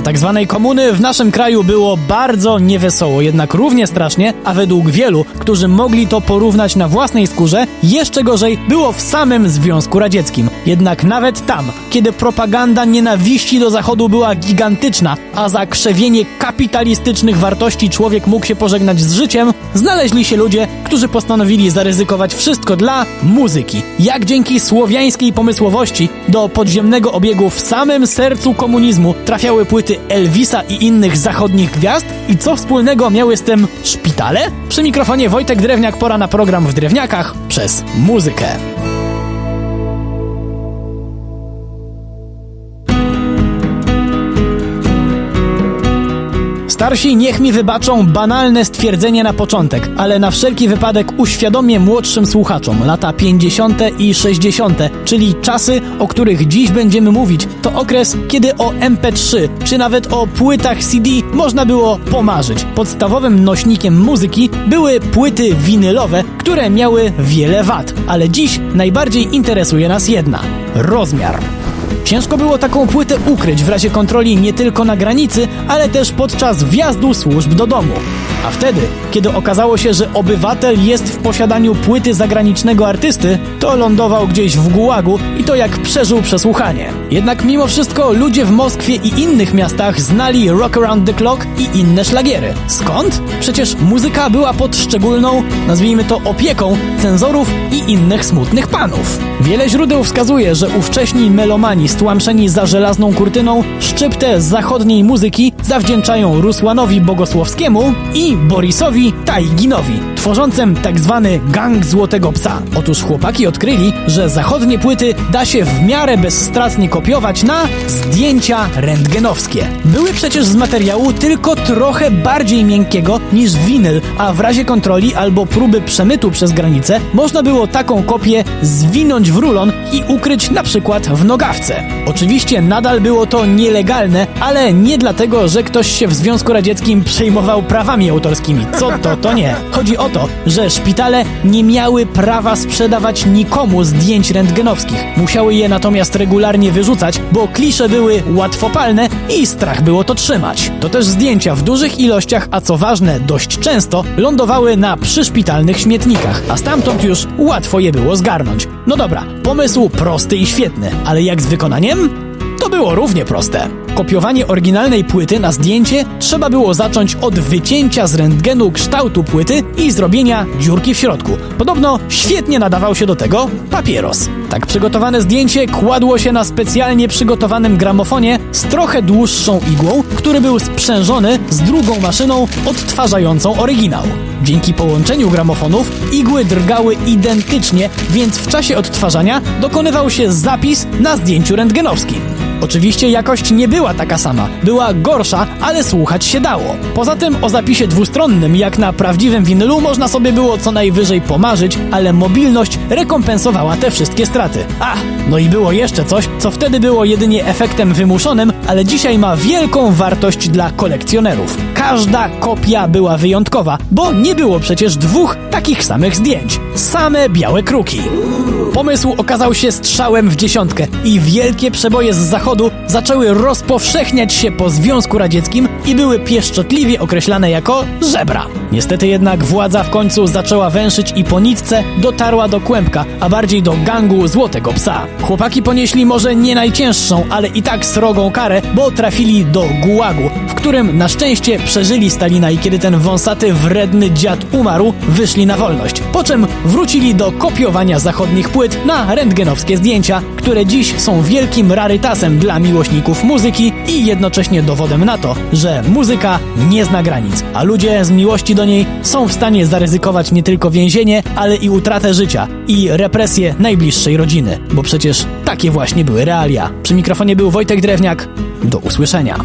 Za tak zwanej komuny w naszym kraju było bardzo niewesoło, jednak równie strasznie, a według wielu, którzy mogli to porównać na własnej skórze, jeszcze gorzej było w samym Związku Radzieckim. Jednak nawet tam, kiedy propaganda nienawiści do Zachodu była gigantyczna, a za krzewienie kapitalistycznych wartości człowiek mógł się pożegnać z życiem, znaleźli się ludzie, którzy postanowili zaryzykować wszystko dla muzyki. Jak dzięki słowiańskiej pomysłowości do podziemnego obiegu w samym sercu komunizmu trafiały płyty Elvisa i innych zachodnich gwiazd i co wspólnego miały z tym szpitale? Przy mikrofonie Wojtek Drewniak, pora na program w Drewniakach przez muzykę. Starsi niech mi wybaczą banalne stwierdzenie na początek, ale na wszelki wypadek uświadomię młodszym słuchaczom lata 50. i 60., czyli czasy, o których dziś będziemy mówić, to okres, kiedy o MP3 czy nawet o płytach CD można było pomarzyć. Podstawowym nośnikiem muzyki były płyty winylowe, które miały wiele wad, ale dziś najbardziej interesuje nas jedna rozmiar. Ciężko było taką płytę ukryć w razie kontroli nie tylko na granicy, ale też podczas wjazdu służb do domu. A wtedy, kiedy okazało się, że obywatel jest w posiadaniu płyty zagranicznego artysty, to lądował gdzieś w gułagu i to jak przeżył przesłuchanie. Jednak mimo wszystko ludzie w Moskwie i innych miastach znali Rock Around the Clock i inne szlagiery. Skąd? Przecież muzyka była pod szczególną, nazwijmy to opieką, cenzorów i innych smutnych panów. Wiele źródeł wskazuje, że ówcześni melomani stłamszeni za żelazną kurtyną szczyptę zachodniej muzyki zawdzięczają Rusłanowi Bogosłowskiemu i Borisowi Tajginowi, tworzącym tak zwany gang Złotego Psa. Otóż chłopaki odkryli, że zachodnie płyty da się w miarę bezstratnie kopiować na zdjęcia rentgenowskie. Były przecież z materiału tylko trochę bardziej miękkiego niż winyl, a w razie kontroli albo próby przemytu przez granicę można było taką kopię zwinąć w rulon i ukryć na przykład w nogawce. Oczywiście nadal było to nielegalne, ale nie dlatego, że ktoś się w Związku Radzieckim przejmował prawami autorskimi. Co to, to nie. Chodzi o to, że szpitale nie miały prawa sprzedawać nikomu zdjęć rentgenowskich. Musiały je natomiast regularnie wyrzucać, bo klisze były łatwopalne i strach było to trzymać. To też zdjęcia w dużych ilościach, a co ważne, dość często lądowały na przyszpitalnych śmietnikach, a stamtąd już łatwo je było zgarnąć. No dobra, pomysł prosty i świetny, ale jak z wykonaniem? To było równie proste. Kopiowanie oryginalnej płyty na zdjęcie trzeba było zacząć od wycięcia z rentgenu kształtu płyty i zrobienia dziurki w środku. Podobno świetnie nadawał się do tego papieros. Tak przygotowane zdjęcie kładło się na specjalnie przygotowanym gramofonie z trochę dłuższą igłą, który był sprzężony z drugą maszyną odtwarzającą oryginał. Dzięki połączeniu gramofonów igły drgały identycznie, więc w czasie odtwarzania dokonywał się zapis na zdjęciu rentgenowskim. Oczywiście jakość nie była taka sama, była gorsza, ale słuchać się dało. Poza tym o zapisie dwustronnym, jak na prawdziwym winylu, można sobie było co najwyżej pomarzyć, ale mobilność rekompensowała te wszystkie straty. A, no i było jeszcze coś, co wtedy było jedynie efektem wymuszonym, ale dzisiaj ma wielką wartość dla kolekcjonerów. Każda kopia była wyjątkowa, bo nie było przecież dwóch takich samych zdjęć. Same białe kruki. Pomysł okazał się strzałem w dziesiątkę i wielkie przeboje z zachodu zaczęły rozpowszechniać się po Związku Radzieckim i były pieszczotliwie określane jako żebra. Niestety jednak władza w końcu zaczęła węszyć i po nitce dotarła do kłębka, a bardziej do gangu Złotego Psa. Chłopaki ponieśli może nie najcięższą, ale i tak srogą karę, bo trafili do gułagu, w którym na szczęście przeżyli Stalina i kiedy ten wąsaty, wredny dziad umarł, wyszli na wolność. Po czym wrócili do kopiowania zachodnich płyt na rentgenowskie zdjęcia, które dziś są wielkim rarytasem dla miłośników muzyki i jednocześnie dowodem na to, że muzyka nie zna granic, a ludzie z miłości do niej są w stanie zaryzykować nie tylko więzienie, ale i utratę życia i represję najbliższej rodziny, bo przecież takie właśnie były realia. Przy mikrofonie był Wojtek Drewniak. Do usłyszenia.